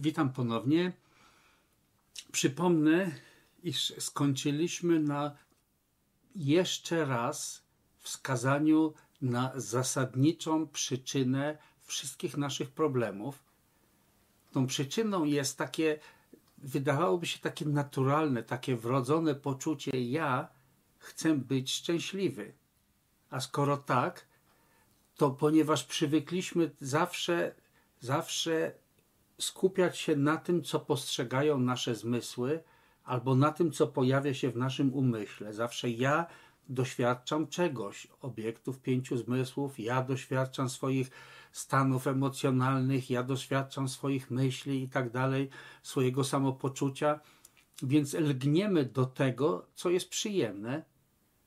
Witam ponownie. Przypomnę, iż skończyliśmy na jeszcze raz wskazaniu na zasadniczą przyczynę wszystkich naszych problemów. Tą przyczyną jest takie, wydawałoby się takie naturalne, takie wrodzone poczucie ja chcę być szczęśliwy. A skoro tak, to ponieważ przywykliśmy zawsze, zawsze skupiać się na tym, co postrzegają nasze zmysły, albo na tym, co pojawia się w naszym umyśle. Zawsze ja doświadczam czegoś, obiektów pięciu zmysłów, ja doświadczam swoich stanów emocjonalnych, ja doświadczam swoich myśli i tak dalej, swojego samopoczucia, więc lgniemy do tego, co jest przyjemne,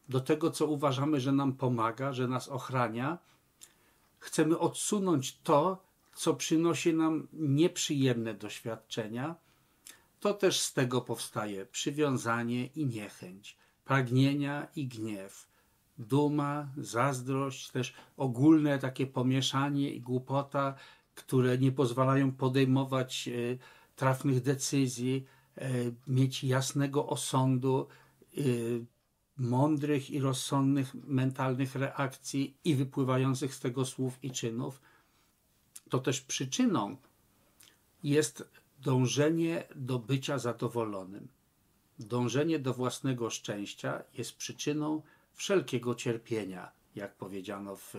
do tego, co uważamy, że nam pomaga, że nas ochrania. Chcemy odsunąć to, co przynosi nam nieprzyjemne doświadczenia. To też z tego powstaje przywiązanie i niechęć, pragnienia i gniew, duma, zazdrość, też ogólne takie pomieszanie i głupota, które nie pozwalają podejmować e, trafnych decyzji, e, mieć jasnego osądu, e, mądrych i rozsądnych mentalnych reakcji i wypływających z tego słów i czynów, to też przyczyną jest dążenie do bycia zadowolonym. Dążenie do własnego szczęścia jest przyczyną wszelkiego cierpienia, jak powiedziano w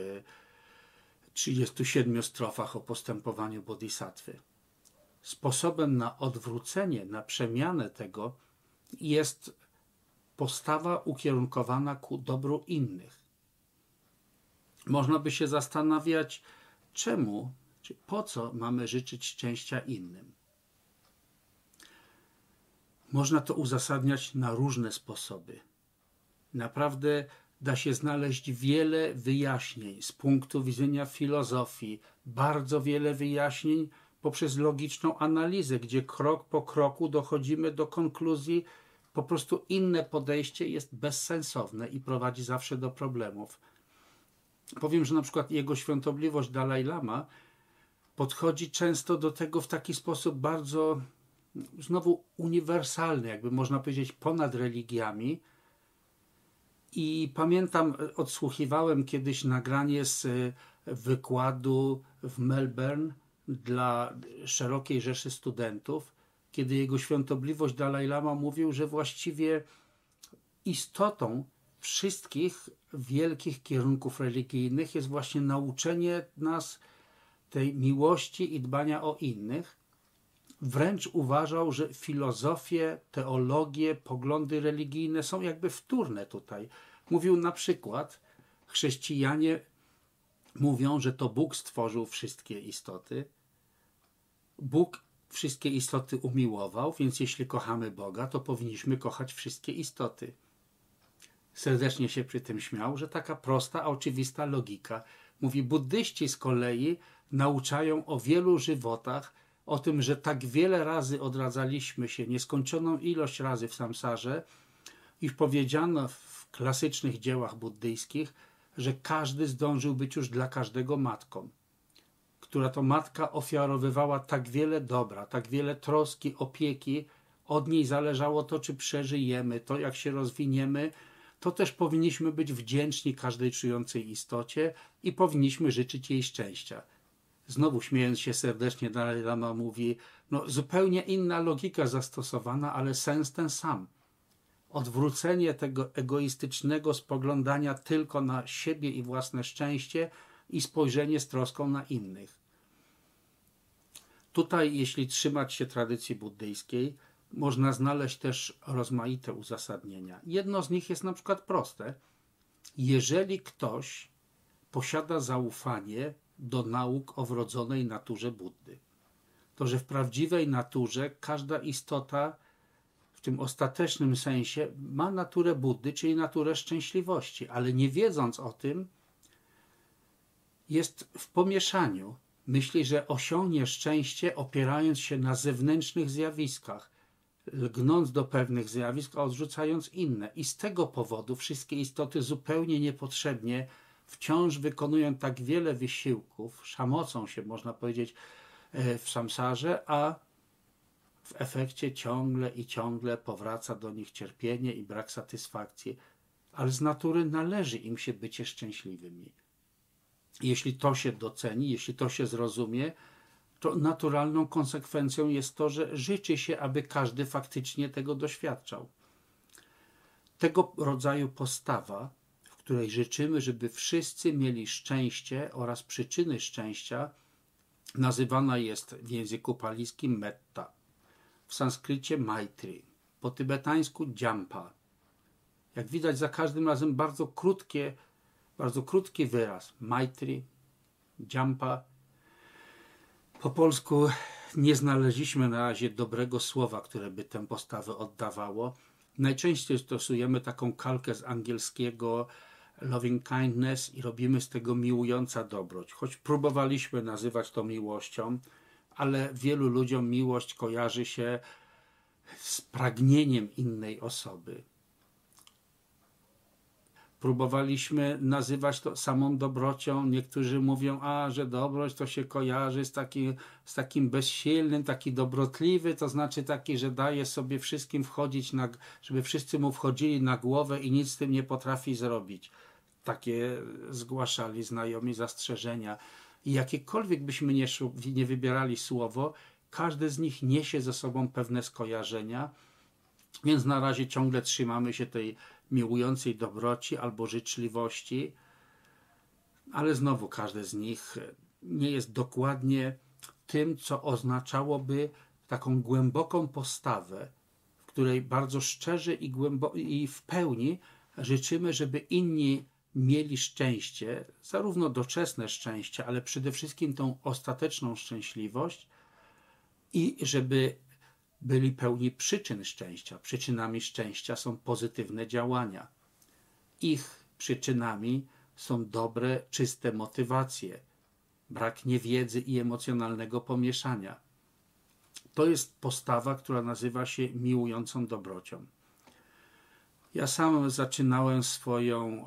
37 strofach o postępowaniu bodhisattwy. Sposobem na odwrócenie, na przemianę tego jest postawa ukierunkowana ku dobru innych. Można by się zastanawiać, czemu, po co mamy życzyć szczęścia innym. Można to uzasadniać na różne sposoby. Naprawdę da się znaleźć wiele wyjaśnień z punktu widzenia filozofii, bardzo wiele wyjaśnień poprzez logiczną analizę, gdzie krok po kroku dochodzimy do konkluzji, po prostu inne podejście jest bezsensowne i prowadzi zawsze do problemów. Powiem, że na przykład jego świątobliwość Dalaj Lama podchodzi często do tego w taki sposób bardzo znowu uniwersalny, jakby można powiedzieć ponad religiami. I pamiętam, odsłuchiwałem kiedyś nagranie z wykładu w Melbourne dla szerokiej rzeszy studentów kiedy jego świątobliwość Dalaj Lama mówił, że właściwie istotą wszystkich wielkich kierunków religijnych jest właśnie nauczenie nas tej miłości i dbania o innych. Wręcz uważał, że filozofie, teologie, poglądy religijne są jakby wtórne tutaj. Mówił na przykład, chrześcijanie mówią, że to Bóg stworzył wszystkie istoty. Bóg wszystkie istoty umiłował, więc jeśli kochamy Boga, to powinniśmy kochać wszystkie istoty. Serdecznie się przy tym śmiał, że taka prosta, oczywista logika. Mówi, buddyści z kolei nauczają o wielu żywotach, o tym, że tak wiele razy odradzaliśmy się, nieskończoną ilość razy w samsarze, iż powiedziano w klasycznych dziełach buddyjskich, że każdy zdążył być już dla każdego matką która to matka ofiarowywała tak wiele dobra, tak wiele troski, opieki, od niej zależało to, czy przeżyjemy, to jak się rozwiniemy, to też powinniśmy być wdzięczni każdej czującej istocie i powinniśmy życzyć jej szczęścia. Znowu śmiejąc się serdecznie, Dalai Lama mówi, no zupełnie inna logika zastosowana, ale sens ten sam. Odwrócenie tego egoistycznego spoglądania tylko na siebie i własne szczęście i spojrzenie z troską na innych. Tutaj, jeśli trzymać się tradycji buddyjskiej, można znaleźć też rozmaite uzasadnienia. Jedno z nich jest na przykład proste. Jeżeli ktoś posiada zaufanie do nauk o wrodzonej naturze Buddy, to że w prawdziwej naturze każda istota w tym ostatecznym sensie ma naturę Buddy, czyli naturę szczęśliwości, ale nie wiedząc o tym, jest w pomieszaniu Myśli, że osiągnie szczęście opierając się na zewnętrznych zjawiskach, lgnąc do pewnych zjawisk, a odrzucając inne. I z tego powodu wszystkie istoty zupełnie niepotrzebnie wciąż wykonują tak wiele wysiłków, szamocą się, można powiedzieć, e, w samsarze, a w efekcie ciągle i ciągle powraca do nich cierpienie i brak satysfakcji, ale z natury należy im się bycie szczęśliwymi. Jeśli to się doceni, jeśli to się zrozumie, to naturalną konsekwencją jest to, że życzy się, aby każdy faktycznie tego doświadczał. Tego rodzaju postawa, której życzymy, żeby wszyscy mieli szczęście oraz przyczyny szczęścia, nazywana jest w języku palijskim metta, w sanskrycie maitri, po tybetańsku djampa. Jak widać, za każdym razem bardzo krótkie, bardzo krótki wyraz maitri, djampa. Po polsku nie znaleźliśmy na razie dobrego słowa, które by tę postawę oddawało. Najczęściej stosujemy taką kalkę z angielskiego loving kindness i robimy z tego miłująca dobroć. Choć próbowaliśmy nazywać to miłością, ale wielu ludziom miłość kojarzy się z pragnieniem innej osoby. Próbowaliśmy nazywać to samą dobrocią. Niektórzy mówią, a że dobroć to się kojarzy z takim, z takim bezsilnym, taki dobrotliwy, to znaczy taki, że daje sobie wszystkim wchodzić, na, żeby wszyscy mu wchodzili na głowę i nic z tym nie potrafi zrobić. Takie zgłaszali znajomi zastrzeżenia. I jakiekolwiek byśmy nie, nie wybierali słowo, każde z nich niesie ze sobą pewne skojarzenia, więc na razie ciągle trzymamy się tej miłującej dobroci albo życzliwości, ale znowu każde z nich nie jest dokładnie tym, co oznaczałoby taką głęboką postawę, w której bardzo szczerze i, i w pełni życzymy, żeby inni mieli szczęście, zarówno doczesne szczęście, ale przede wszystkim tą ostateczną szczęśliwość i żeby byli pełni przyczyn szczęścia. Przyczynami szczęścia są pozytywne działania. Ich przyczynami są dobre, czyste motywacje, brak niewiedzy i emocjonalnego pomieszania. To jest postawa, która nazywa się miłującą dobrocią. Ja sam zaczynałem swoją,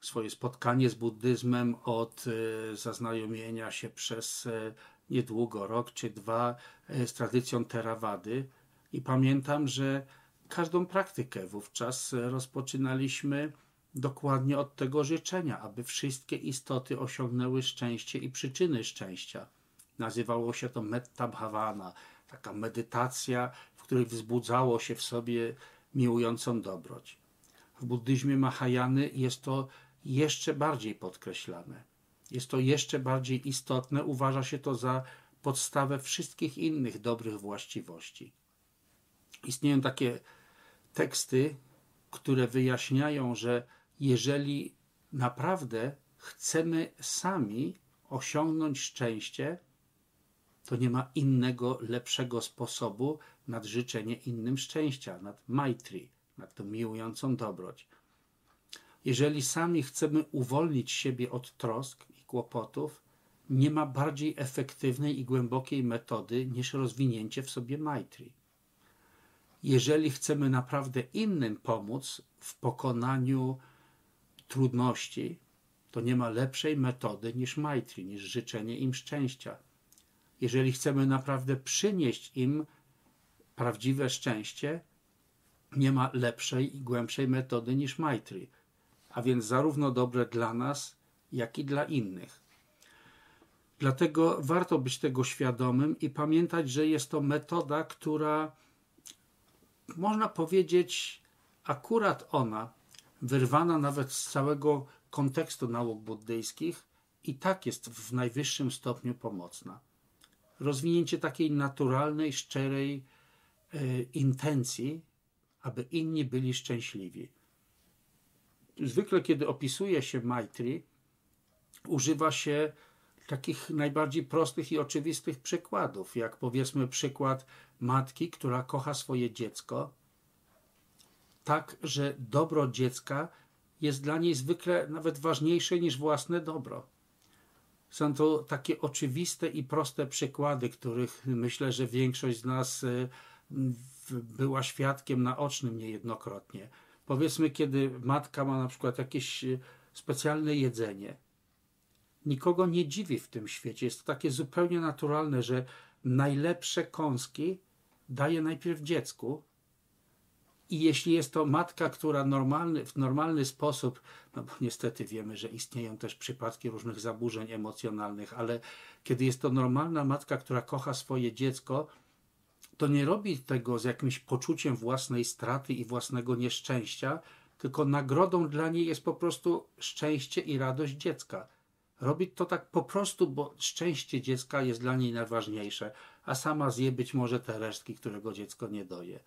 swoje spotkanie z buddyzmem od e, zaznajomienia się przez e, niedługo, rok czy dwa, e, z tradycją Theravady i pamiętam, że każdą praktykę wówczas rozpoczynaliśmy dokładnie od tego życzenia, aby wszystkie istoty osiągnęły szczęście i przyczyny szczęścia. Nazywało się to metta bhavana, taka medytacja, w której wzbudzało się w sobie miłującą dobroć. W buddyzmie Mahajany jest to jeszcze bardziej podkreślane. Jest to jeszcze bardziej istotne, uważa się to za podstawę wszystkich innych dobrych właściwości. Istnieją takie teksty, które wyjaśniają, że jeżeli naprawdę chcemy sami osiągnąć szczęście, to nie ma innego, lepszego sposobu nad życzenie innym szczęścia, nad maitri, nad tą miłującą dobroć. Jeżeli sami chcemy uwolnić siebie od trosk i kłopotów, nie ma bardziej efektywnej i głębokiej metody niż rozwinięcie w sobie maitri. Jeżeli chcemy naprawdę innym pomóc w pokonaniu trudności, to nie ma lepszej metody niż maitri, niż życzenie im szczęścia. Jeżeli chcemy naprawdę przynieść im prawdziwe szczęście, nie ma lepszej i głębszej metody niż maitri, a więc zarówno dobre dla nas, jak i dla innych. Dlatego warto być tego świadomym i pamiętać, że jest to metoda, która można powiedzieć, akurat ona, wyrwana nawet z całego kontekstu nauk buddyjskich, i tak jest w najwyższym stopniu pomocna. Rozwinięcie takiej naturalnej, szczerej e, intencji, aby inni byli szczęśliwi. Zwykle, kiedy opisuje się Maitri, używa się takich najbardziej prostych i oczywistych przykładów, jak powiedzmy przykład matki, która kocha swoje dziecko, tak, że dobro dziecka jest dla niej zwykle nawet ważniejsze niż własne dobro. Są to takie oczywiste i proste przykłady, których myślę, że większość z nas y, była świadkiem naocznym niejednokrotnie. Powiedzmy, kiedy matka ma na przykład jakieś y, specjalne jedzenie, nikogo nie dziwi w tym świecie. Jest to takie zupełnie naturalne, że najlepsze kąski daje najpierw dziecku. I jeśli jest to matka, która normalny, w normalny sposób, no bo niestety wiemy, że istnieją też przypadki różnych zaburzeń emocjonalnych, ale kiedy jest to normalna matka, która kocha swoje dziecko, to nie robi tego z jakimś poczuciem własnej straty i własnego nieszczęścia, tylko nagrodą dla niej jest po prostu szczęście i radość dziecka. Robi to tak po prostu, bo szczęście dziecka jest dla niej najważniejsze, a sama zje być może te resztki, którego dziecko nie doje.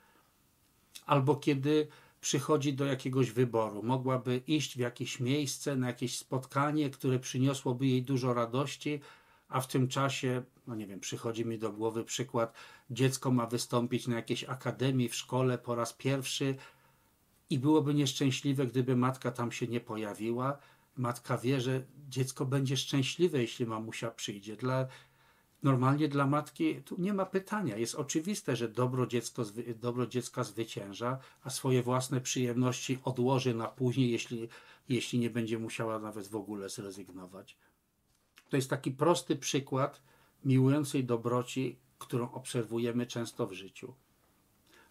Albo kiedy przychodzi do jakiegoś wyboru, mogłaby iść w jakieś miejsce, na jakieś spotkanie, które przyniosłoby jej dużo radości, a w tym czasie, no nie wiem, przychodzi mi do głowy przykład, dziecko ma wystąpić na jakiejś akademii w szkole po raz pierwszy i byłoby nieszczęśliwe, gdyby matka tam się nie pojawiła. Matka wie, że dziecko będzie szczęśliwe, jeśli mamusia przyjdzie. Dla, normalnie dla matki tu nie ma pytania. Jest oczywiste, że dobro, dziecko, dobro dziecka zwycięża, a swoje własne przyjemności odłoży na później, jeśli, jeśli nie będzie musiała nawet w ogóle zrezygnować. To jest taki prosty przykład miłującej dobroci, którą obserwujemy często w życiu.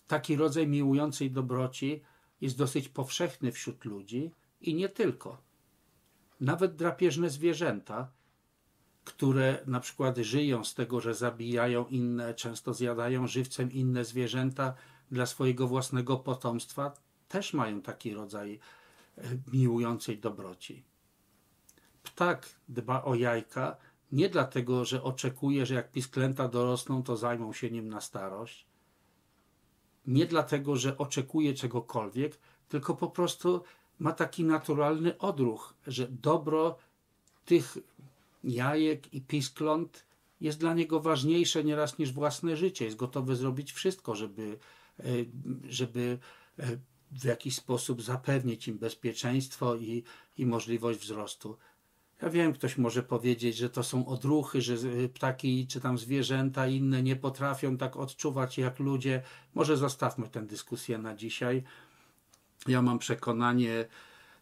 Taki rodzaj miłującej dobroci jest dosyć powszechny wśród ludzi i nie tylko. Nawet drapieżne zwierzęta, które na przykład żyją z tego, że zabijają inne, często zjadają żywcem inne zwierzęta dla swojego własnego potomstwa, też mają taki rodzaj e, miłującej dobroci. Ptak dba o jajka nie dlatego, że oczekuje, że jak pisklęta dorosną, to zajmą się nim na starość. Nie dlatego, że oczekuje czegokolwiek, tylko po prostu ma taki naturalny odruch, że dobro tych jajek i piskląt jest dla niego ważniejsze nieraz niż własne życie. Jest gotowy zrobić wszystko, żeby, e, żeby e, w jakiś sposób zapewnić im bezpieczeństwo i, i możliwość wzrostu. Ja wiem, ktoś może powiedzieć, że to są odruchy, że ptaki czy tam zwierzęta inne nie potrafią tak odczuwać jak ludzie. Może zostawmy tę dyskusję na dzisiaj. Ja mam przekonanie,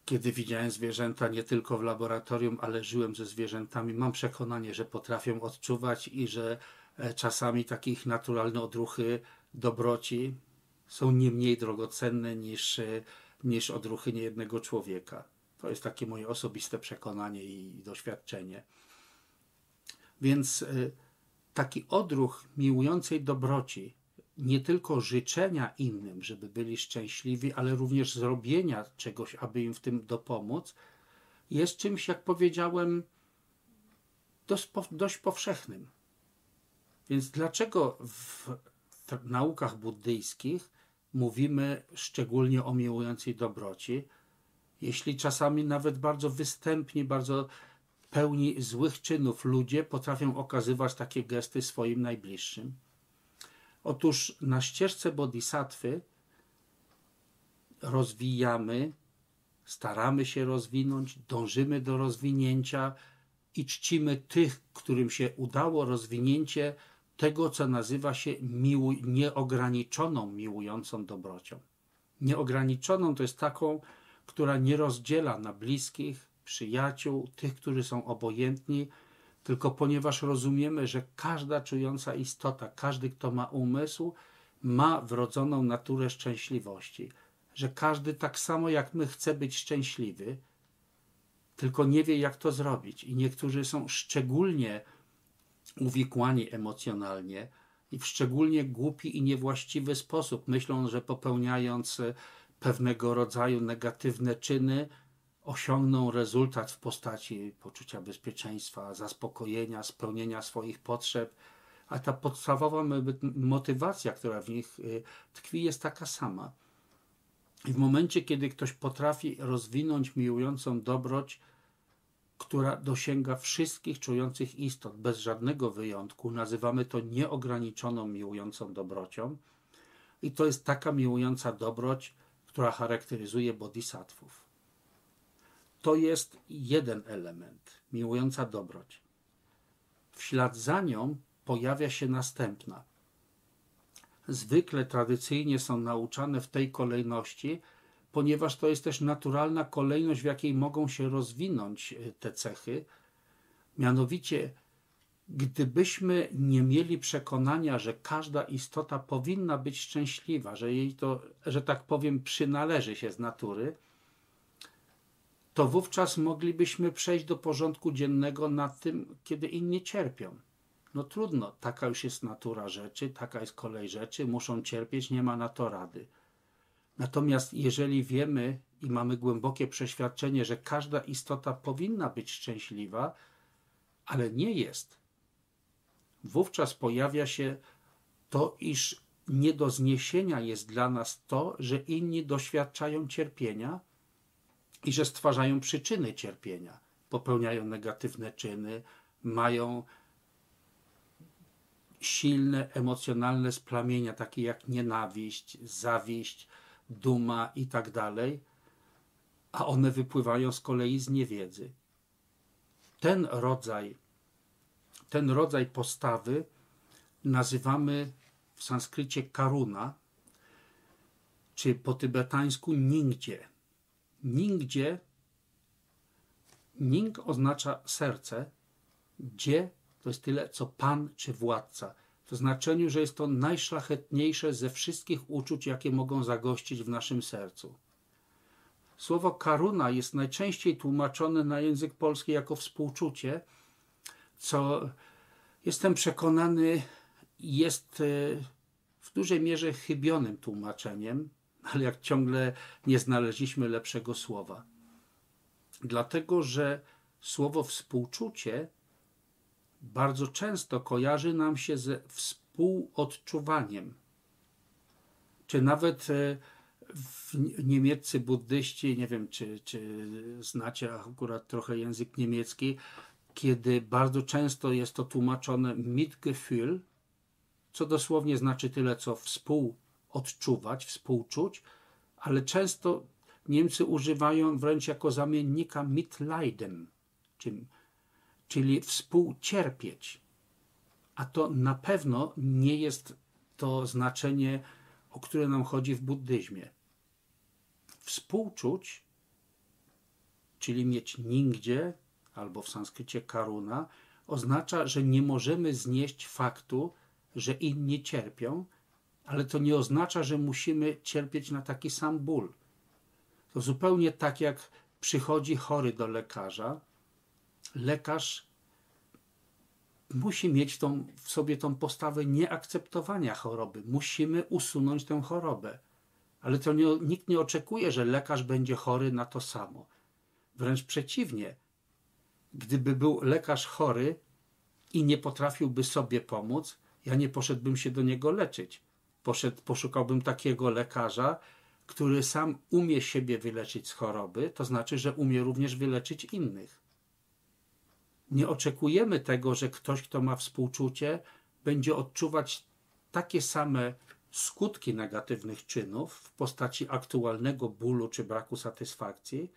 kiedy widziałem zwierzęta nie tylko w laboratorium, ale żyłem ze zwierzętami, mam przekonanie, że potrafią odczuwać i że e, czasami takich naturalne odruchy dobroci są nie mniej drogocenne niż, e, niż odruchy niejednego człowieka. To jest takie moje osobiste przekonanie i doświadczenie. Więc y, taki odruch miłującej dobroci, nie tylko życzenia innym, żeby byli szczęśliwi, ale również zrobienia czegoś, aby im w tym dopomóc, jest czymś, jak powiedziałem, dość powszechnym. Więc dlaczego w naukach buddyjskich mówimy szczególnie o miłującej dobroci? jeśli czasami nawet bardzo występni, bardzo pełni złych czynów ludzie potrafią okazywać takie gesty swoim najbliższym. Otóż na ścieżce bodhisattwy rozwijamy, staramy się rozwinąć, dążymy do rozwinięcia i czcimy tych, którym się udało rozwinięcie tego, co nazywa się miłu, nieograniczoną miłującą dobrocią. Nieograniczoną to jest taką, która nie rozdziela na bliskich, przyjaciół, tych, którzy są obojętni, tylko ponieważ rozumiemy, że każda czująca istota, każdy, kto ma umysł, ma wrodzoną naturę szczęśliwości, że każdy tak samo jak my chce być szczęśliwy, tylko nie wie, jak to zrobić. I niektórzy są szczególnie uwikłani emocjonalnie i w szczególnie głupi i niewłaściwy sposób myślą, że popełniając pewnego rodzaju negatywne czyny osiągną rezultat w postaci poczucia bezpieczeństwa, zaspokojenia, spełnienia swoich potrzeb, a ta podstawowa motywacja, która w nich y, tkwi, jest taka sama. I w momencie, kiedy ktoś potrafi rozwinąć miłującą dobroć, która dosięga wszystkich czujących istot bez żadnego wyjątku, nazywamy to nieograniczoną miłującą dobrocią. I to jest taka miłująca dobroć, która charakteryzuje bodhisattvów. To jest jeden element, miłująca dobroć. W ślad za nią pojawia się następna. Zwykle tradycyjnie są nauczane w tej kolejności, ponieważ to jest też naturalna kolejność, w jakiej mogą się rozwinąć e, te cechy. Mianowicie Gdybyśmy nie mieli przekonania, że każda istota powinna być szczęśliwa, że jej to, że tak powiem, przynależy się z natury, to wówczas moglibyśmy przejść do porządku dziennego nad tym, kiedy inni cierpią. No trudno, taka już jest natura rzeczy, taka jest kolej rzeczy, muszą cierpieć, nie ma na to rady. Natomiast jeżeli wiemy i mamy głębokie przeświadczenie, że każda istota powinna być szczęśliwa, ale nie jest, wówczas pojawia się to, iż nie do zniesienia jest dla nas to, że inni doświadczają cierpienia i że stwarzają przyczyny cierpienia, popełniają negatywne czyny, mają silne emocjonalne splamienia, takie jak nienawiść, zawiść, duma i tak dalej, a one wypływają z kolei z niewiedzy. Ten rodzaj, ten rodzaj postawy nazywamy w sanskrycie karuna, czy po tybetańsku ningdzie. Ningdzie, ning oznacza serce, gdzie to jest tyle, co pan czy władca. W znaczeniu, że jest to najszlachetniejsze ze wszystkich uczuć, jakie mogą zagościć w naszym sercu. Słowo karuna jest najczęściej tłumaczone na język polski jako współczucie, co jestem przekonany jest e, w dużej mierze chybionym tłumaczeniem, ale jak ciągle nie znaleźliśmy lepszego słowa. Dlatego, że słowo współczucie bardzo często kojarzy nam się ze współodczuwaniem. Czy nawet e, niemieccy buddyści, nie wiem czy, czy znacie akurat trochę język niemiecki, kiedy bardzo często jest to tłumaczone Mitgefühl, co dosłownie znaczy tyle, co współodczuwać, współczuć, ale często Niemcy używają wręcz jako zamiennika Mitleiden, czyli współcierpieć. A to na pewno nie jest to znaczenie, o które nam chodzi w buddyzmie. Współczuć, czyli mieć nigdzie, albo w sanskrycie karuna, oznacza, że nie możemy znieść faktu, że inni cierpią, ale to nie oznacza, że musimy cierpieć na taki sam ból. To zupełnie tak jak przychodzi chory do lekarza lekarz musi mieć tą, w sobie tą postawę nieakceptowania choroby. Musimy usunąć tę chorobę. Ale to nie, nikt nie oczekuje, że lekarz będzie chory na to samo. Wręcz przeciwnie. Gdyby był lekarz chory i nie potrafiłby sobie pomóc, ja nie poszedłbym się do niego leczyć. Poszedł, poszukałbym takiego lekarza, który sam umie siebie wyleczyć z choroby, to znaczy, że umie również wyleczyć innych. Nie oczekujemy tego, że ktoś, kto ma współczucie, będzie odczuwać takie same skutki negatywnych czynów w postaci aktualnego bólu czy braku satysfakcji,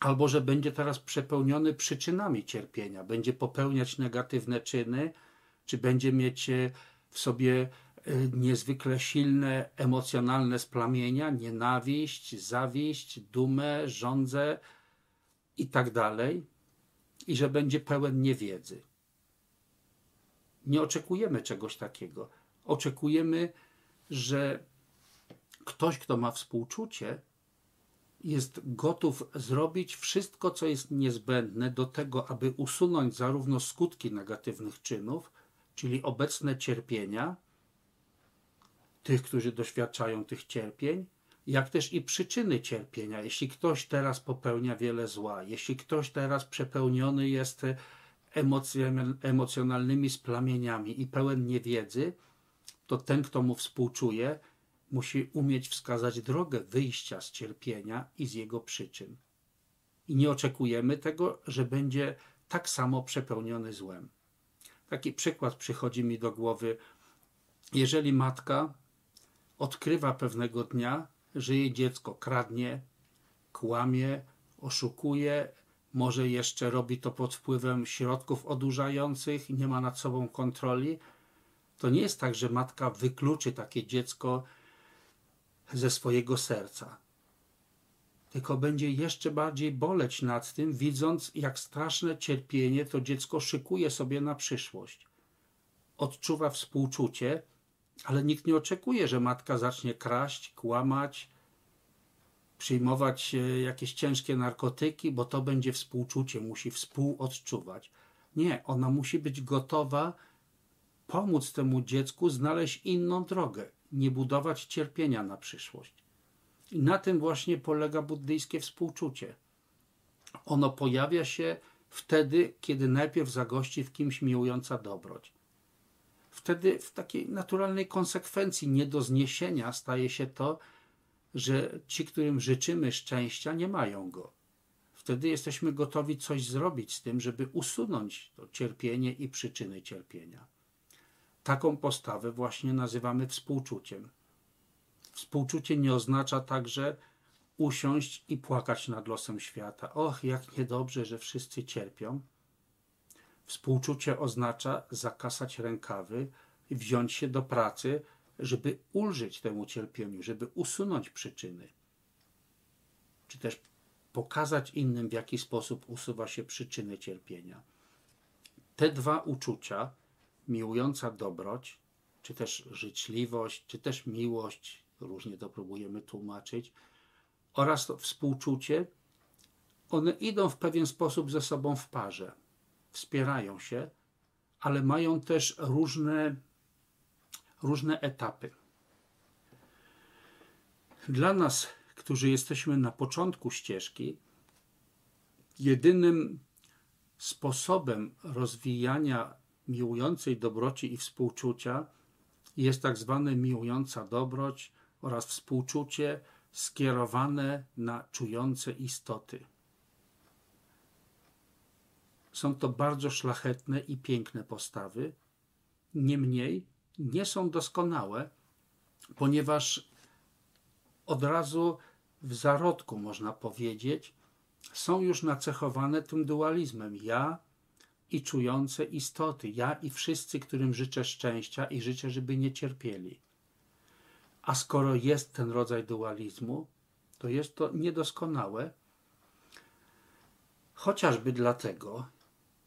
albo że będzie teraz przepełniony przyczynami cierpienia, będzie popełniać negatywne czyny, czy będzie mieć e, w sobie niezwykle silne emocjonalne splamienia, nienawiść, zawiść, dumę, żądzę i tak dalej i że będzie pełen niewiedzy. Nie oczekujemy czegoś takiego. Oczekujemy, że ktoś, kto ma współczucie, jest gotów zrobić wszystko, co jest niezbędne do tego, aby usunąć zarówno skutki negatywnych czynów, czyli obecne cierpienia tych, którzy doświadczają tych cierpień, jak też i przyczyny cierpienia. Jeśli ktoś teraz popełnia wiele zła, jeśli ktoś teraz przepełniony jest emocjonalnymi splamieniami i pełen niewiedzy, to ten, kto mu współczuje, musi umieć wskazać drogę wyjścia z cierpienia i z jego przyczyn. I nie oczekujemy tego, że będzie tak samo przepełniony złem. Taki przykład przychodzi mi do głowy. Jeżeli matka odkrywa pewnego dnia, że jej dziecko kradnie, kłamie, oszukuje, może jeszcze robi to pod wpływem środków odurzających, nie ma nad sobą kontroli, to nie jest tak, że matka wykluczy takie dziecko ze swojego serca. tylko będzie jeszcze bardziej boleć nad tym, widząc, jak straszne cierpienie to dziecko szykuje sobie na przyszłość. Odczuwa współczucie, ale nikt nie oczekuje, że matka zacznie kraść, kłamać, przyjmować e, jakieś ciężkie narkotyki, bo to będzie współczucie, musi współodczuwać. Nie, ona musi być gotowa pomóc temu dziecku znaleźć inną drogę, nie budować cierpienia na przyszłość. I na tym właśnie polega buddyjskie współczucie. Ono pojawia się wtedy, kiedy najpierw zagości w kimś miłująca dobroć. Wtedy w takiej naturalnej konsekwencji nie do zniesienia staje się to, że ci, którym życzymy szczęścia, nie mają go. Wtedy jesteśmy gotowi coś zrobić z tym, żeby usunąć to cierpienie i przyczyny cierpienia. Taką postawę właśnie nazywamy współczuciem. Współczucie nie oznacza także usiąść i płakać nad losem świata. Och, jak niedobrze, że wszyscy cierpią. Współczucie oznacza zakasać rękawy i wziąć się do pracy, żeby ulżyć temu cierpieniu, żeby usunąć przyczyny. Czy też pokazać innym, w jaki sposób usuwa się przyczyny cierpienia. Te dwa uczucia, miłująca dobroć, czy też życzliwość, czy też miłość, różnie to próbujemy tłumaczyć, oraz współczucie, one idą w pewien sposób ze sobą w parze, wspierają się, ale mają też różne, różne etapy. Dla nas, którzy jesteśmy na początku ścieżki, jedynym sposobem rozwijania miłującej dobroci i współczucia jest tak zwane miłująca dobroć oraz współczucie skierowane na czujące istoty. Są to bardzo szlachetne i piękne postawy, niemniej nie są doskonałe, ponieważ od razu w zarodku, można powiedzieć, są już nacechowane tym dualizmem. Ja i czujące istoty, ja i wszyscy, którym życzę szczęścia i życzę, żeby nie cierpieli. A skoro jest ten rodzaj dualizmu, to jest to niedoskonałe, chociażby dlatego,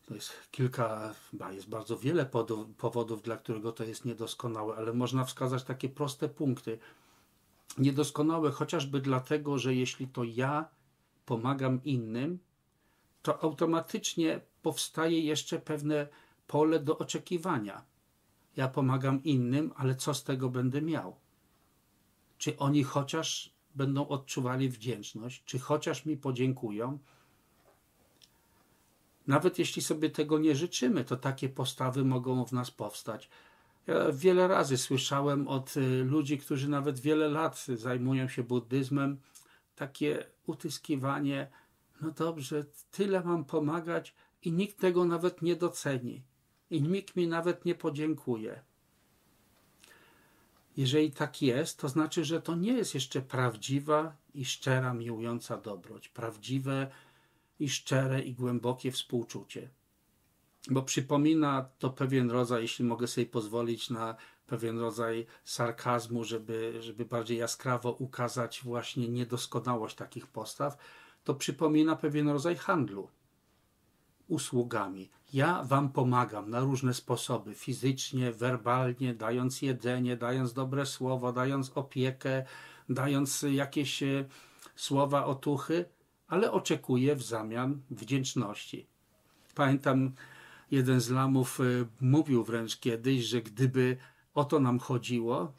to jest kilka, jest bardzo wiele powodów, dla którego to jest niedoskonałe, ale można wskazać takie proste punkty. Niedoskonałe chociażby dlatego, że jeśli to ja pomagam innym, to automatycznie powstaje jeszcze pewne pole do oczekiwania. Ja pomagam innym, ale co z tego będę miał? Czy oni chociaż będą odczuwali wdzięczność, czy chociaż mi podziękują? Nawet jeśli sobie tego nie życzymy, to takie postawy mogą w nas powstać. Ja wiele razy słyszałem od y, ludzi, którzy nawet wiele lat zajmują się buddyzmem, takie utyskiwanie, no dobrze, tyle mam pomagać i nikt tego nawet nie doceni. I nikt mi nawet nie podziękuje. Jeżeli tak jest, to znaczy, że to nie jest jeszcze prawdziwa i szczera, miłująca dobroć, prawdziwe i szczere i głębokie współczucie. Bo przypomina to pewien rodzaj, jeśli mogę sobie pozwolić na pewien rodzaj sarkazmu, żeby, żeby bardziej jaskrawo ukazać właśnie niedoskonałość takich postaw, to przypomina pewien rodzaj handlu usługami. Ja Wam pomagam na różne sposoby, fizycznie, werbalnie, dając jedzenie, dając dobre słowo, dając opiekę, dając jakieś e, słowa otuchy, ale oczekuję w zamian wdzięczności. Pamiętam, jeden z lamów e, mówił wręcz kiedyś, że gdyby o to nam chodziło,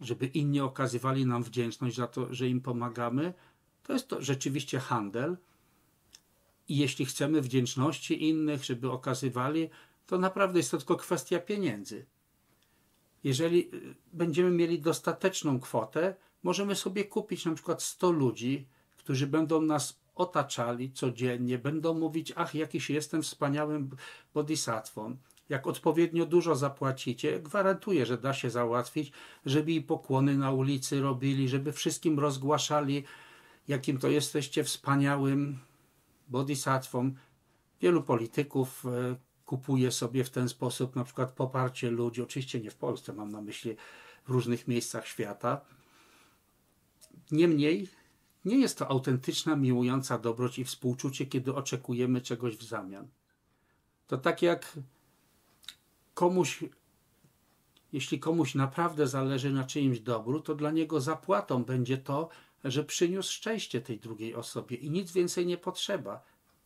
żeby inni okazywali nam wdzięczność za to, że im pomagamy, to jest to rzeczywiście handel, i jeśli chcemy wdzięczności innych, żeby okazywali, to naprawdę jest to tylko kwestia pieniędzy. Jeżeli y, będziemy mieli dostateczną kwotę, możemy sobie kupić na przykład 100 ludzi, którzy będą nas otaczali codziennie, będą mówić, ach, jakiś jestem wspaniałym bodhisatwą. Jak odpowiednio dużo zapłacicie, gwarantuję, że da się załatwić, żeby i pokłony na ulicy robili, żeby wszystkim rozgłaszali, jakim to jesteście wspaniałym bodhisatwą. Wielu polityków e, kupuje sobie w ten sposób na przykład poparcie ludzi, oczywiście nie w Polsce, mam na myśli w różnych miejscach świata. Niemniej Nie jest to autentyczna, miłująca dobroć i współczucie, kiedy oczekujemy czegoś w zamian. To tak jak komuś, jeśli komuś naprawdę zależy na czyimś dobru, to dla niego zapłatą będzie to, że przyniósł szczęście tej drugiej osobie i nic więcej nie potrzeba.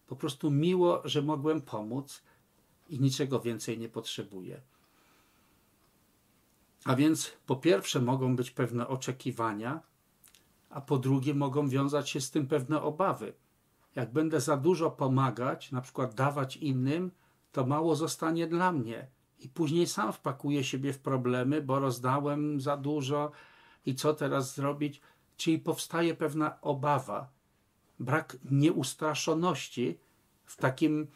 Po prostu miło, że mogłem pomóc i niczego więcej nie potrzebuję. A więc po pierwsze mogą być pewne oczekiwania, a po drugie mogą wiązać się z tym pewne obawy. Jak będę za dużo pomagać, na przykład dawać innym, to mało zostanie dla mnie. I później sam wpakuję siebie w problemy, bo rozdałem za dużo i co teraz zrobić? Czyli powstaje pewna obawa, brak nieustraszoności w takim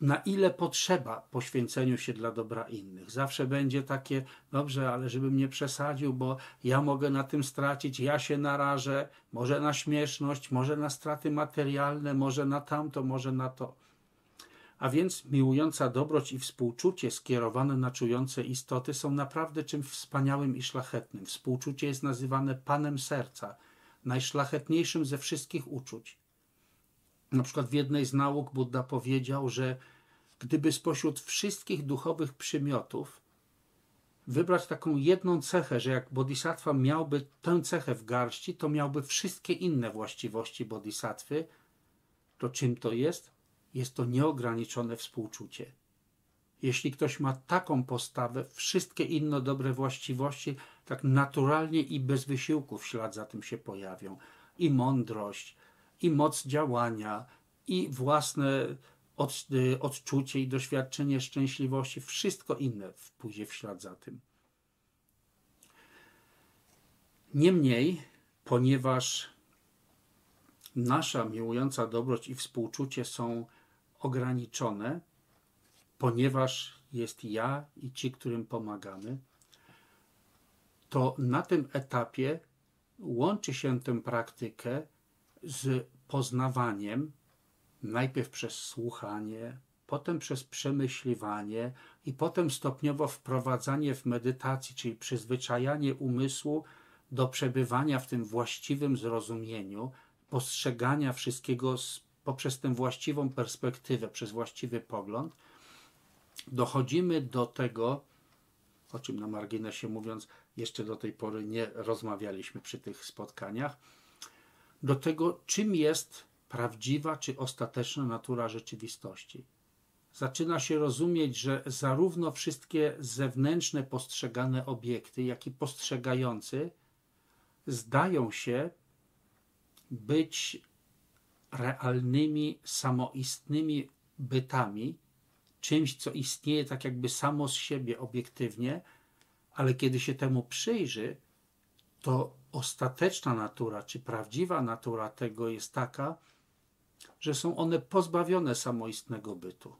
na ile potrzeba poświęceniu się dla dobra innych. Zawsze będzie takie, dobrze, ale żebym nie przesadził, bo ja mogę na tym stracić, ja się narażę, może na śmieszność, może na straty materialne, może na tamto, może na to. A więc miłująca dobroć i współczucie skierowane na czujące istoty są naprawdę czymś wspaniałym i szlachetnym. Współczucie jest nazywane panem serca, najszlachetniejszym ze wszystkich uczuć. Na przykład w jednej z nauk Buddha powiedział, że gdyby spośród wszystkich duchowych przymiotów wybrać taką jedną cechę, że jak bodhisattva miałby tę cechę w garści, to miałby wszystkie inne właściwości bodhisattwy, to czym to jest? Jest to nieograniczone współczucie. Jeśli ktoś ma taką postawę, wszystkie inne dobre właściwości tak naturalnie i bez wysiłku w ślad za tym się pojawią. I mądrość, i moc działania, i własne od, y, odczucie i doświadczenie szczęśliwości, wszystko inne pójdzie w ślad za tym. Niemniej, ponieważ nasza miłująca dobroć i współczucie są ograniczone, ponieważ jest ja i ci, którym pomagamy, to na tym etapie łączy się tę praktykę z poznawaniem, najpierw przez słuchanie, potem przez przemyśliwanie i potem stopniowo wprowadzanie w medytacji, czyli przyzwyczajanie umysłu do przebywania w tym właściwym zrozumieniu, postrzegania wszystkiego poprzez tę właściwą perspektywę, przez właściwy pogląd, dochodzimy do tego, o czym na marginesie mówiąc, jeszcze do tej pory nie rozmawialiśmy przy tych spotkaniach, do tego, czym jest prawdziwa czy ostateczna natura rzeczywistości. Zaczyna się rozumieć, że zarówno wszystkie zewnętrzne postrzegane obiekty, jak i postrzegający zdają się być realnymi, samoistnymi bytami, czymś, co istnieje tak jakby samo z siebie obiektywnie, ale kiedy się temu przyjrzy, to ostateczna natura, czy prawdziwa natura tego jest taka, że są one pozbawione samoistnego bytu.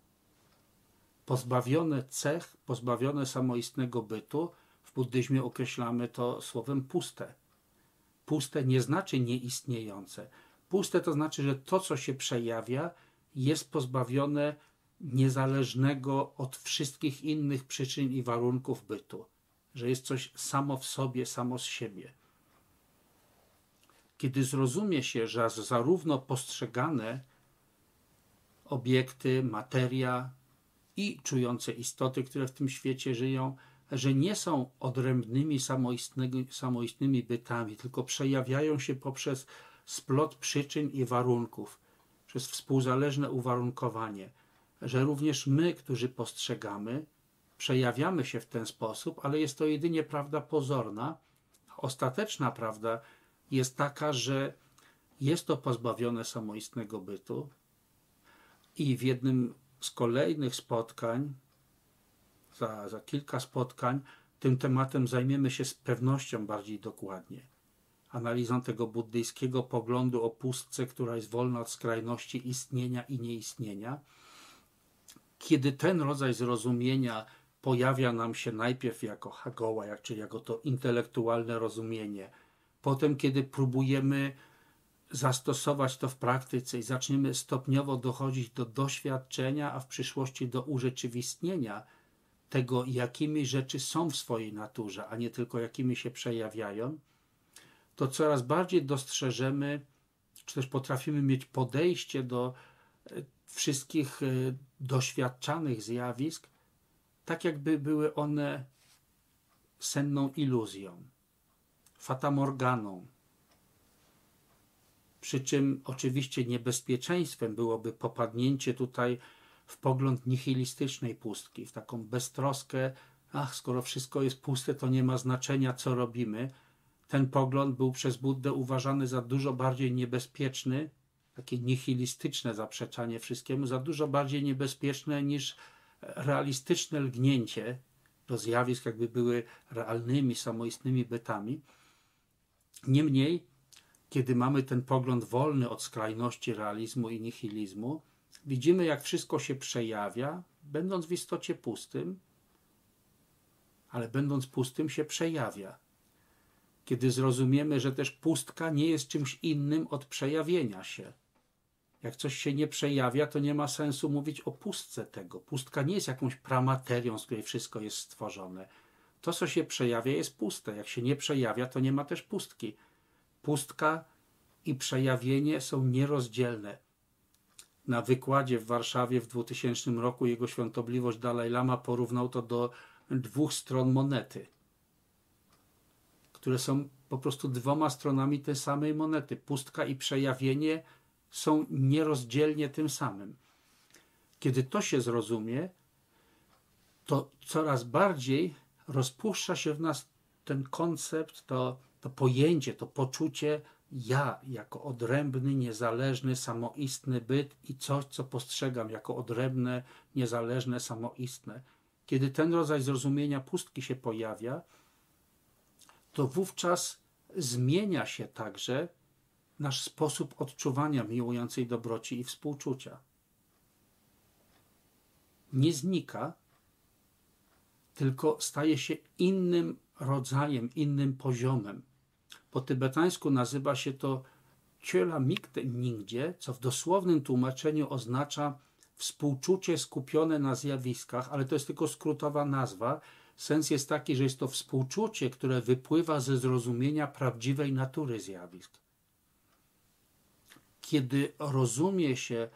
Pozbawione cech, pozbawione samoistnego bytu, w buddyzmie określamy to słowem puste. Puste nie znaczy nieistniejące. Puste to znaczy, że to, co się przejawia, jest pozbawione niezależnego od wszystkich innych przyczyn i warunków bytu, że jest coś samo w sobie, samo z siebie. Kiedy zrozumie się, że zarówno postrzegane obiekty, materia i czujące istoty, które w tym świecie żyją, że nie są odrębnymi, samoistnymi bytami, tylko przejawiają się poprzez splot przyczyn i warunków, przez współzależne uwarunkowanie, że również my, którzy postrzegamy, przejawiamy się w ten sposób, ale jest to jedynie prawda pozorna. Ostateczna prawda jest taka, że jest to pozbawione samoistnego bytu i w jednym z kolejnych spotkań, za, za kilka spotkań, tym tematem zajmiemy się z pewnością bardziej dokładnie. Analizą tego buddyjskiego poglądu o pustce, która jest wolna od skrajności istnienia i nieistnienia. Kiedy ten rodzaj zrozumienia pojawia nam się najpierw jako hagoła, czyli jako to intelektualne rozumienie, Potem, kiedy próbujemy zastosować to w praktyce i zaczniemy stopniowo dochodzić do doświadczenia, a w przyszłości do urzeczywistnienia tego, jakimi rzeczy są w swojej naturze, a nie tylko jakimi się przejawiają, to coraz bardziej dostrzeżemy, czy też potrafimy mieć podejście do e, wszystkich e, doświadczanych zjawisk, tak jakby były one senną iluzją, fatamorganą. Przy czym oczywiście niebezpieczeństwem byłoby popadnięcie tutaj w pogląd nihilistycznej pustki, w taką beztroskę, ach, skoro wszystko jest puste, to nie ma znaczenia, co robimy. Ten pogląd był przez Buddę uważany za dużo bardziej niebezpieczny, takie nihilistyczne zaprzeczanie wszystkiemu, za dużo bardziej niebezpieczne niż realistyczne lgnięcie do zjawisk, jakby były realnymi, samoistnymi bytami. Niemniej, kiedy mamy ten pogląd wolny od skrajności realizmu i nihilizmu, widzimy, jak wszystko się przejawia, będąc w istocie pustym, ale będąc pustym się przejawia. Kiedy zrozumiemy, że też pustka nie jest czymś innym od przejawienia się. Jak coś się nie przejawia, to nie ma sensu mówić o pustce tego. Pustka nie jest jakąś pramaterią, z której wszystko jest stworzone. To, co się przejawia, jest puste. Jak się nie przejawia, to nie ma też pustki. Pustka i przejawienie są nierozdzielne. Na wykładzie w Warszawie w 2000 roku jego świątobliwość Dalaj Lama porównał to do dwóch stron monety, które są po prostu dwoma stronami tej samej monety. Pustka i przejawienie są nierozdzielnie tym samym. Kiedy to się zrozumie, to coraz bardziej rozpuszcza się w nas ten koncept, to, to pojęcie, to poczucie ja jako odrębny, niezależny, samoistny byt i coś, co postrzegam jako odrębne, niezależne, samoistne. Kiedy ten rodzaj zrozumienia pustki się pojawia, to wówczas zmienia się także nasz sposób odczuwania miłującej dobroci i współczucia. Nie znika, tylko staje się innym rodzajem, innym poziomem. Po tybetańsku nazywa się to Ciela Mikte Ningdzie, co w dosłownym tłumaczeniu oznacza współczucie skupione na zjawiskach, ale to jest tylko skrótowa nazwa. Sens jest taki, że jest to współczucie, które wypływa ze zrozumienia prawdziwej natury zjawisk. Kiedy rozumie się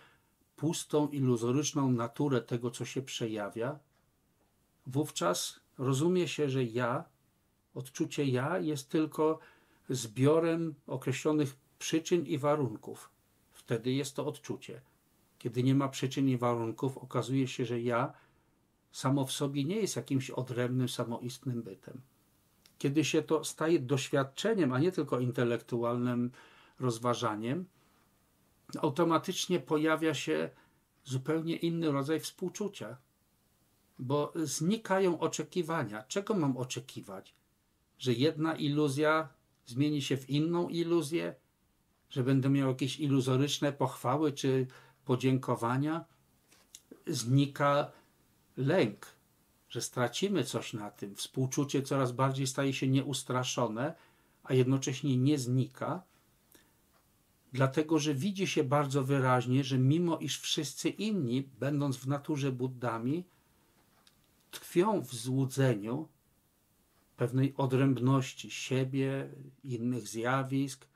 pustą, iluzoryczną naturę tego, co się przejawia, wówczas rozumie się, że ja, odczucie ja jest tylko zbiorem określonych przyczyn i warunków. Wtedy jest to odczucie. Kiedy nie ma przyczyn i warunków, okazuje się, że ja samo w sobie nie jest jakimś odrębnym, samoistnym bytem. Kiedy się to staje doświadczeniem, a nie tylko intelektualnym rozważaniem, automatycznie pojawia się zupełnie inny rodzaj współczucia, bo znikają oczekiwania. Czego mam oczekiwać? Że jedna iluzja zmieni się w inną iluzję, że będę miał jakieś iluzoryczne pochwały czy podziękowania, znika lęk, że stracimy coś na tym. Współczucie coraz bardziej staje się nieustraszone, a jednocześnie nie znika, dlatego że widzi się bardzo wyraźnie, że mimo iż wszyscy inni, będąc w naturze Buddami, tkwią w złudzeniu pewnej odrębności siebie, innych zjawisk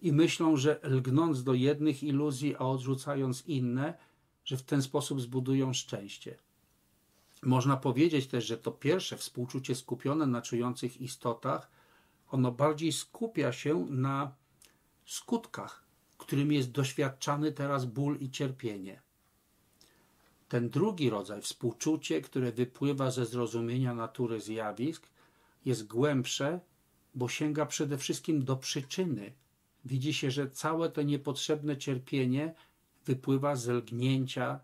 i myślą, że lgnąc do jednych iluzji, a odrzucając inne, że w ten sposób zbudują szczęście. Można powiedzieć też, że to pierwsze współczucie skupione na czujących istotach, ono bardziej skupia się na skutkach, którym jest doświadczany teraz ból i cierpienie. Ten drugi rodzaj, współczucie, które wypływa ze zrozumienia natury zjawisk, jest głębsze, bo sięga przede wszystkim do przyczyny. Widzi się, że całe to niepotrzebne cierpienie wypływa z lgnięcia,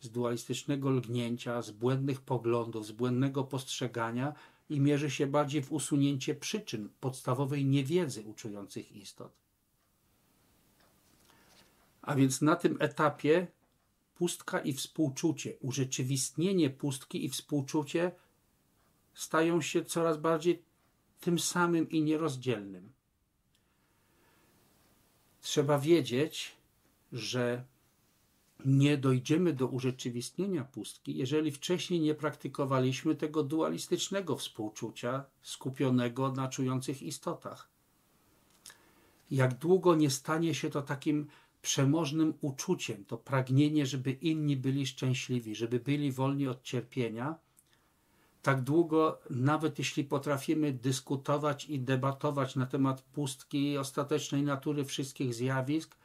z dualistycznego lgnięcia, z błędnych poglądów, z błędnego postrzegania i mierzy się bardziej w usunięcie przyczyn podstawowej niewiedzy uczujących istot. A więc na tym etapie pustka i współczucie, urzeczywistnienie pustki i współczucie stają się coraz bardziej tym samym i nierozdzielnym. Trzeba wiedzieć, że nie dojdziemy do urzeczywistnienia pustki, jeżeli wcześniej nie praktykowaliśmy tego dualistycznego współczucia skupionego na czujących istotach. Jak długo nie stanie się to takim przemożnym uczuciem, to pragnienie, żeby inni byli szczęśliwi, żeby byli wolni od cierpienia, tak długo, nawet jeśli potrafimy dyskutować i debatować na temat pustki i ostatecznej natury wszystkich zjawisk,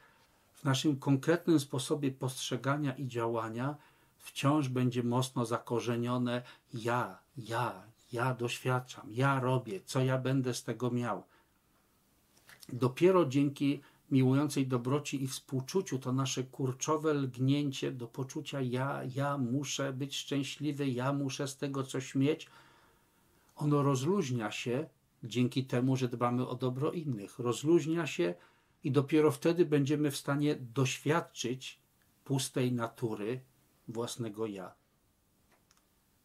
w naszym konkretnym sposobie postrzegania i działania wciąż będzie mocno zakorzenione. Ja, ja, ja doświadczam, ja robię, co ja będę z tego miał. Dopiero dzięki miłującej dobroci i współczuciu to nasze kurczowe lgnięcie do poczucia ja, ja muszę być szczęśliwy, ja muszę z tego coś mieć, ono rozluźnia się dzięki temu, że dbamy o dobro innych. Rozluźnia się i dopiero wtedy będziemy w stanie doświadczyć pustej natury własnego ja.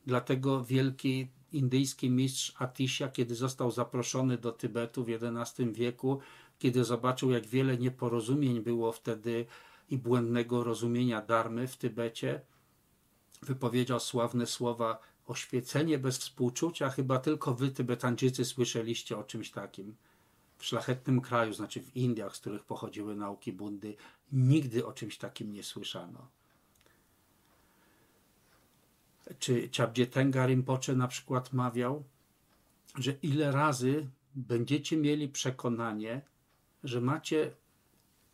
Dlatego wielki indyjski mistrz Atisha, kiedy został zaproszony do Tybetu w XI wieku, kiedy zobaczył, jak wiele nieporozumień było wtedy i błędnego rozumienia darmy w Tybecie, wypowiedział sławne słowa oświecenie bez współczucia, chyba tylko wy, Tybetańczycy, słyszeliście o czymś takim. W szlachetnym kraju, znaczy w Indiach, z których pochodziły nauki Bundy, nigdy o czymś takim nie słyszano. Czy Chabdzietenga Rinpoche na przykład mawiał, że ile razy będziecie mieli przekonanie, że macie,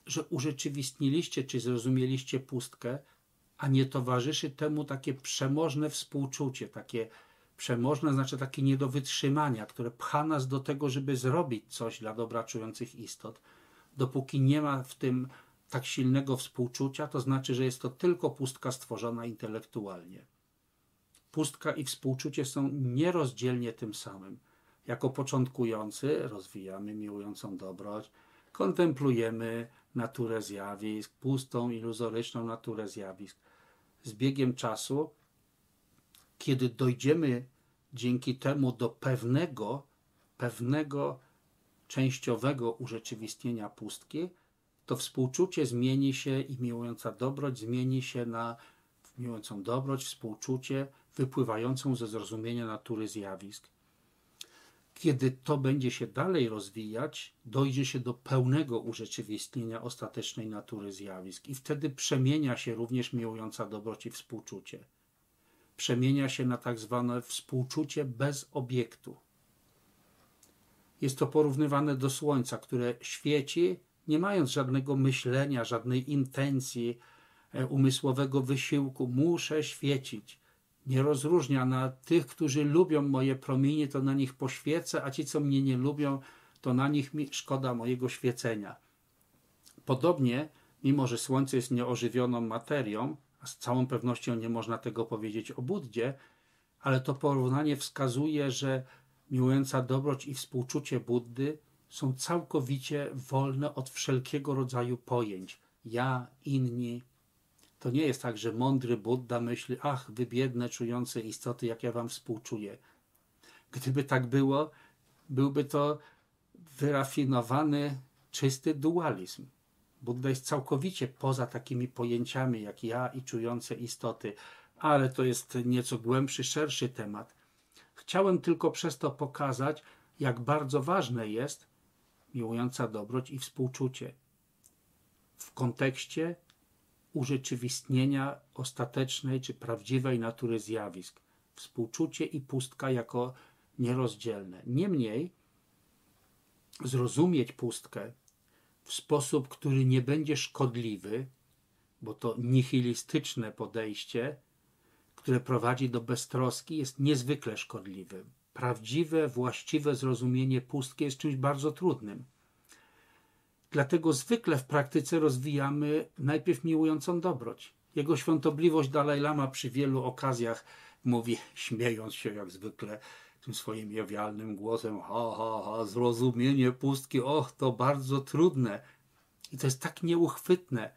że urzeczywistniliście czy zrozumieliście pustkę, a nie towarzyszy temu takie przemożne współczucie, takie przemożne znaczy takie nie do wytrzymania, które pcha nas do tego, żeby zrobić coś dla dobra czujących istot. Dopóki nie ma w tym tak silnego współczucia, to znaczy, że jest to tylko pustka stworzona intelektualnie. Pustka i współczucie są nierozdzielnie tym samym. Jako początkujący rozwijamy miłującą dobroć, kontemplujemy naturę zjawisk, pustą, iluzoryczną naturę zjawisk. Z biegiem czasu, kiedy dojdziemy dzięki temu do pewnego, pewnego częściowego urzeczywistnienia pustki, to współczucie zmieni się i miłująca dobroć zmieni się na miłującą dobroć, współczucie wypływającą ze zrozumienia natury zjawisk. Kiedy to będzie się dalej rozwijać, dojdzie się do pełnego urzeczywistnienia ostatecznej natury zjawisk i wtedy przemienia się również miłująca dobroć i współczucie. Przemienia się na tak zwane współczucie bez obiektu. Jest to porównywane do słońca, które świeci, nie mając żadnego myślenia, żadnej intencji, e, umysłowego wysiłku. Muszę świecić nie rozróżnia na tych, którzy lubią moje promienie, to na nich poświecę, a ci, co mnie nie lubią, to na nich mi szkoda mojego świecenia. Podobnie, mimo że Słońce jest nieożywioną materią, a z całą pewnością nie można tego powiedzieć o Buddzie, ale to porównanie wskazuje, że miłująca dobroć i współczucie Buddy są całkowicie wolne od wszelkiego rodzaju pojęć. Ja, inni, to nie jest tak, że mądry Buddha myśli, ach, wy biedne, czujące istoty, jak ja wam współczuję. Gdyby tak było, byłby to wyrafinowany, czysty dualizm. Buddha jest całkowicie poza takimi pojęciami jak ja i czujące istoty, ale to jest nieco głębszy, szerszy temat. Chciałem tylko przez to pokazać, jak bardzo ważne jest miłująca dobroć i współczucie w kontekście urzeczywistnienia ostatecznej czy prawdziwej natury zjawisk, współczucie i pustka jako nierozdzielne. Niemniej zrozumieć pustkę w sposób, który nie będzie szkodliwy, bo to nihilistyczne podejście, które prowadzi do beztroski, jest niezwykle szkodliwe. Prawdziwe, właściwe zrozumienie pustki jest czymś bardzo trudnym. Dlatego zwykle w praktyce rozwijamy najpierw miłującą dobroć. Jego świątobliwość Dalaj Lama przy wielu okazjach mówi, śmiejąc się jak zwykle, tym swoim jowialnym głosem, ha, ha, ha, zrozumienie pustki, och, to bardzo trudne. I to jest tak nieuchwytne.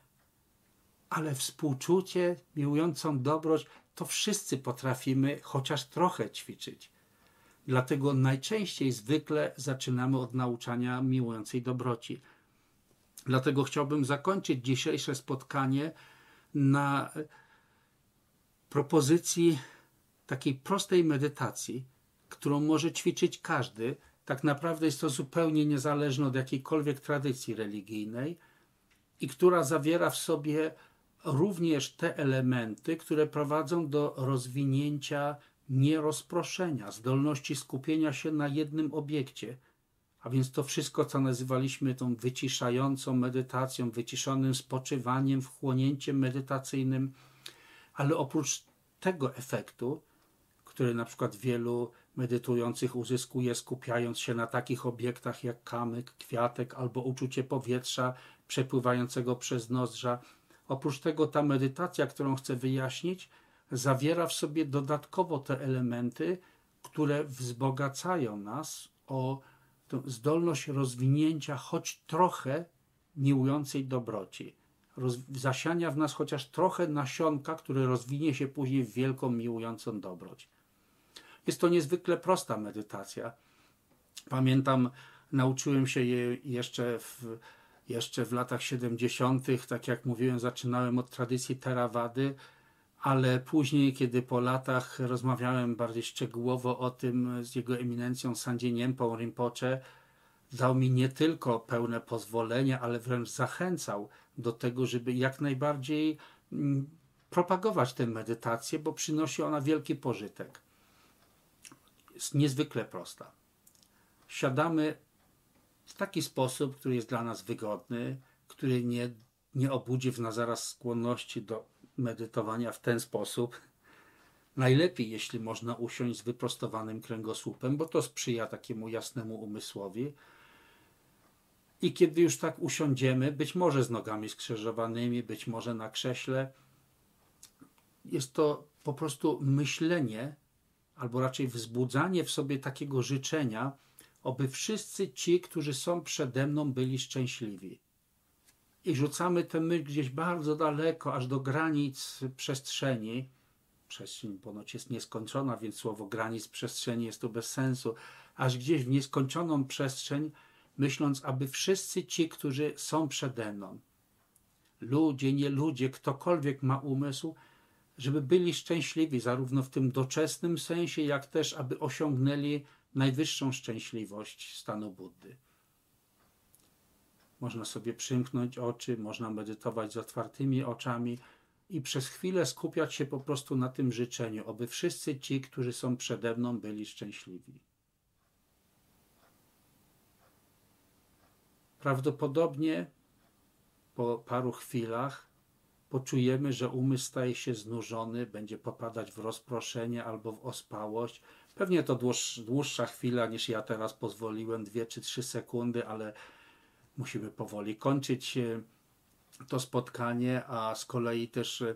Ale współczucie, miłującą dobroć, to wszyscy potrafimy chociaż trochę ćwiczyć. Dlatego najczęściej zwykle zaczynamy od nauczania miłującej dobroci. Dlatego chciałbym zakończyć dzisiejsze spotkanie na propozycji takiej prostej medytacji, którą może ćwiczyć każdy, tak naprawdę jest to zupełnie niezależne od jakiejkolwiek tradycji religijnej i która zawiera w sobie również te elementy, które prowadzą do rozwinięcia nierozproszenia, zdolności skupienia się na jednym obiekcie. A więc to wszystko, co nazywaliśmy tą wyciszającą medytacją, wyciszonym spoczywaniem, wchłonięciem medytacyjnym, ale oprócz tego efektu, który na przykład wielu medytujących uzyskuje skupiając się na takich obiektach jak kamyk, kwiatek albo uczucie powietrza przepływającego przez nozdrza. Oprócz tego ta medytacja, którą chcę wyjaśnić, zawiera w sobie dodatkowo te elementy, które wzbogacają nas o zdolność rozwinięcia choć trochę miłującej dobroci. Roz, zasiania w nas chociaż trochę nasionka, które rozwinie się później w wielką miłującą dobroć. Jest to niezwykle prosta medytacja. Pamiętam, nauczyłem się jej jeszcze w, jeszcze w latach 70., tak jak mówiłem, zaczynałem od tradycji Theravady, ale później, kiedy po latach rozmawiałem bardziej szczegółowo o tym z jego eminencją Sandzie Niempą Rinpoche, dał mi nie tylko pełne pozwolenie, ale wręcz zachęcał do tego, żeby jak najbardziej mm, propagować tę medytację, bo przynosi ona wielki pożytek jest niezwykle prosta. Siadamy w taki sposób, który jest dla nas wygodny, który nie, nie obudzi w nas zaraz skłonności do medytowania w ten sposób. Najlepiej, jeśli można usiąść z wyprostowanym kręgosłupem, bo to sprzyja takiemu jasnemu umysłowi. I kiedy już tak usiądziemy, być może z nogami skrzyżowanymi, być może na krześle, jest to po prostu myślenie albo raczej wzbudzanie w sobie takiego życzenia, oby wszyscy ci, którzy są przede mną, byli szczęśliwi. I rzucamy tę myśl gdzieś bardzo daleko, aż do granic przestrzeni. Przestrzeń ponoć jest nieskończona, więc słowo granic przestrzeni jest tu bez sensu. Aż gdzieś w nieskończoną przestrzeń, myśląc, aby wszyscy ci, którzy są przede mną, ludzie, nie ludzie, ktokolwiek ma umysł, żeby byli szczęśliwi zarówno w tym doczesnym sensie, jak też aby osiągnęli najwyższą szczęśliwość stanu Buddy. Można sobie przymknąć oczy, można medytować z otwartymi oczami i przez chwilę skupiać się po prostu na tym życzeniu, aby wszyscy ci, którzy są przede mną, byli szczęśliwi. Prawdopodobnie po paru chwilach poczujemy, że umysł staje się znużony, będzie popadać w rozproszenie albo w ospałość. Pewnie to dłuższa chwila niż ja teraz pozwoliłem, dwie czy trzy sekundy, ale musimy powoli kończyć e, to spotkanie, a z kolei też e,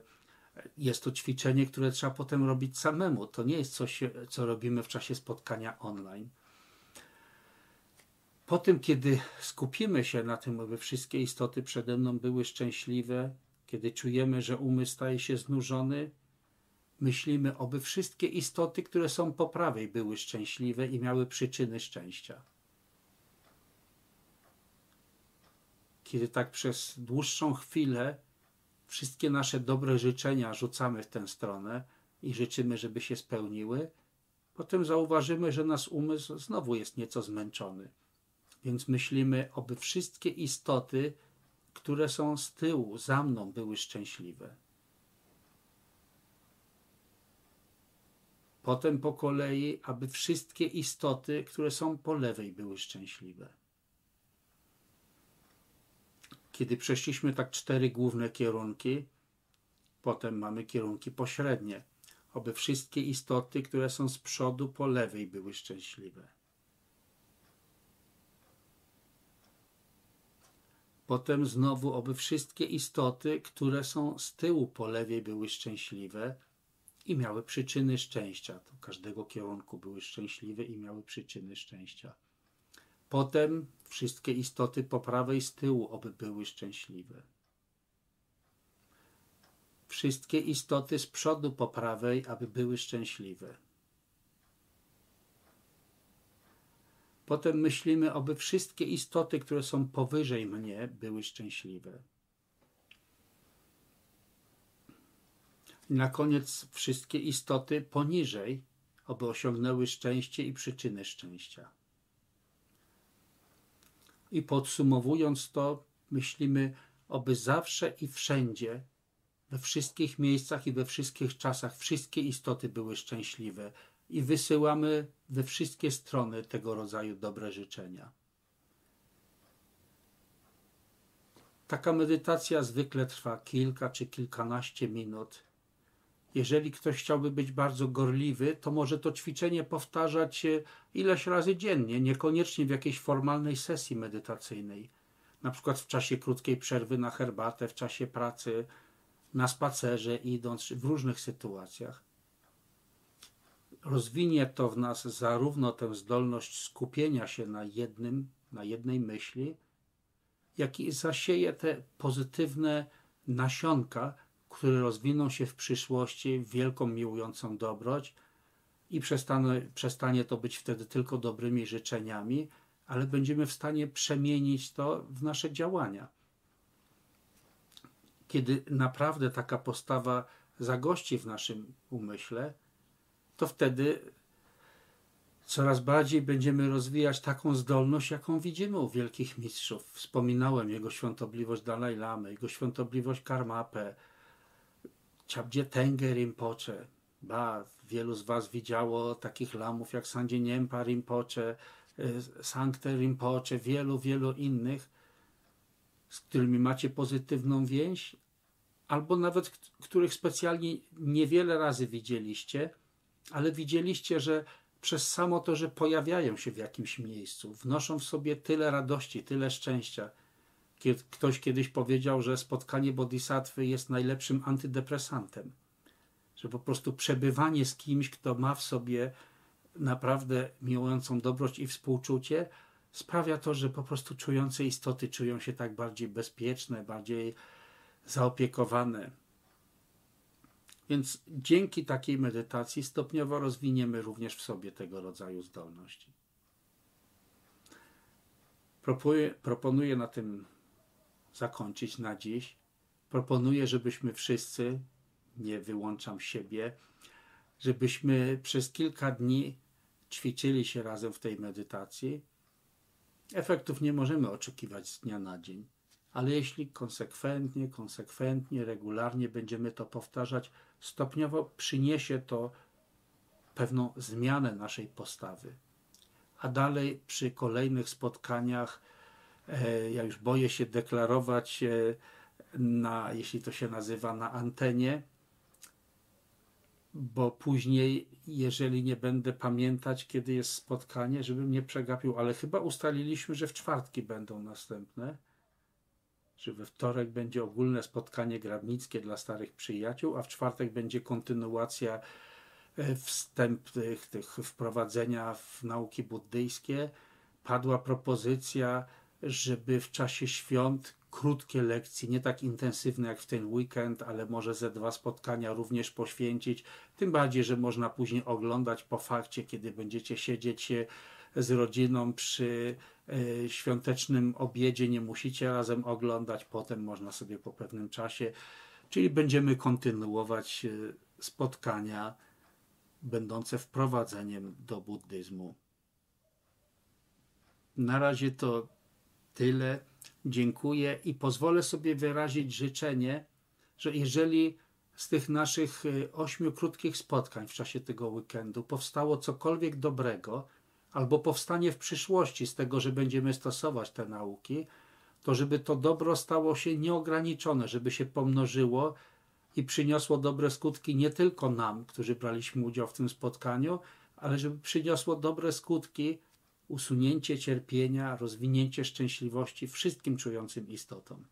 jest to ćwiczenie, które trzeba potem robić samemu. To nie jest coś, co robimy w czasie spotkania online. Po tym, kiedy skupimy się na tym, aby wszystkie istoty przede mną były szczęśliwe, kiedy czujemy, że umysł staje się znużony, myślimy, oby wszystkie istoty, które są po prawej, były szczęśliwe i miały przyczyny szczęścia. Kiedy tak przez dłuższą chwilę wszystkie nasze dobre życzenia rzucamy w tę stronę i życzymy, żeby się spełniły, potem zauważymy, że nasz umysł znowu jest nieco zmęczony. Więc myślimy, oby wszystkie istoty które są z tyłu, za mną, były szczęśliwe. Potem po kolei, aby wszystkie istoty, które są po lewej, były szczęśliwe. Kiedy przeszliśmy tak cztery główne kierunki, potem mamy kierunki pośrednie, aby wszystkie istoty, które są z przodu po lewej, były szczęśliwe. Potem znowu, oby wszystkie istoty, które są z tyłu po lewej, były szczęśliwe i miały przyczyny szczęścia. To każdego kierunku były szczęśliwe i miały przyczyny szczęścia. Potem wszystkie istoty po prawej z tyłu, oby były szczęśliwe. Wszystkie istoty z przodu po prawej, aby były szczęśliwe. Potem myślimy, aby wszystkie istoty, które są powyżej mnie, były szczęśliwe. I na koniec wszystkie istoty poniżej, aby osiągnęły szczęście i przyczyny szczęścia. I podsumowując to, myślimy, oby zawsze i wszędzie, we wszystkich miejscach i we wszystkich czasach, wszystkie istoty były szczęśliwe i wysyłamy we wszystkie strony tego rodzaju dobre życzenia. Taka medytacja zwykle trwa kilka czy kilkanaście minut. Jeżeli ktoś chciałby być bardzo gorliwy, to może to ćwiczenie powtarzać ileś razy dziennie, niekoniecznie w jakiejś formalnej sesji medytacyjnej. Na przykład w czasie krótkiej przerwy na herbatę, w czasie pracy, na spacerze, idąc w różnych sytuacjach. Rozwinie to w nas zarówno tę zdolność skupienia się na jednym, na jednej myśli, jak i zasieje te pozytywne nasionka, które rozwiną się w przyszłości w wielką, miłującą dobroć i przestanie, przestanie to być wtedy tylko dobrymi życzeniami, ale będziemy w stanie przemienić to w nasze działania. Kiedy naprawdę taka postawa zagości w naszym umyśle, to wtedy coraz bardziej będziemy rozwijać taką zdolność, jaką widzimy u wielkich mistrzów. Wspominałem jego świątobliwość Dalai Lamy, jego świątobliwość Karmapę, Chabdzie Tenge Rinpoche. Ba, wielu z Was widziało takich lamów jak Sandzie Niempa Rinpoche, y, Sankte Rinpoche, wielu, wielu innych, z którymi macie pozytywną więź, albo nawet których specjalnie niewiele razy widzieliście, ale widzieliście, że przez samo to, że pojawiają się w jakimś miejscu, wnoszą w sobie tyle radości, tyle szczęścia. Ktoś kiedyś powiedział, że spotkanie bodhisattwy jest najlepszym antydepresantem. Że po prostu przebywanie z kimś, kto ma w sobie naprawdę miłującą dobroć i współczucie, sprawia to, że po prostu czujące istoty czują się tak bardziej bezpieczne, bardziej zaopiekowane. Więc dzięki takiej medytacji stopniowo rozwiniemy również w sobie tego rodzaju zdolności. Proponuję, proponuję na tym zakończyć na dziś. Proponuję, żebyśmy wszyscy, nie wyłączam siebie, żebyśmy przez kilka dni ćwiczyli się razem w tej medytacji. Efektów nie możemy oczekiwać z dnia na dzień, ale jeśli konsekwentnie, konsekwentnie, regularnie będziemy to powtarzać, stopniowo przyniesie to pewną zmianę naszej postawy. A dalej przy kolejnych spotkaniach, ja już boję się deklarować, e, na, jeśli to się nazywa, na antenie, bo później, jeżeli nie będę pamiętać, kiedy jest spotkanie, żebym nie przegapił, ale chyba ustaliliśmy, że w czwartki będą następne że we wtorek będzie ogólne spotkanie grabnickie dla starych przyjaciół, a w czwartek będzie kontynuacja e, wstępnych tych wprowadzenia w nauki buddyjskie. Padła propozycja, żeby w czasie świąt krótkie lekcje, nie tak intensywne jak w ten weekend, ale może ze dwa spotkania również poświęcić. Tym bardziej, że można później oglądać po fakcie, kiedy będziecie siedzieć z rodziną przy e, świątecznym obiedzie, nie musicie razem oglądać, potem można sobie po pewnym czasie, czyli będziemy kontynuować e, spotkania będące wprowadzeniem do buddyzmu. Na razie to tyle. Dziękuję i pozwolę sobie wyrazić życzenie, że jeżeli z tych naszych e, ośmiu krótkich spotkań w czasie tego weekendu powstało cokolwiek dobrego, albo powstanie w przyszłości z tego, że będziemy stosować te nauki, to żeby to dobro stało się nieograniczone, żeby się pomnożyło i przyniosło dobre skutki nie tylko nam, którzy braliśmy udział w tym spotkaniu, ale żeby przyniosło dobre skutki usunięcie cierpienia, rozwinięcie szczęśliwości wszystkim czującym istotom.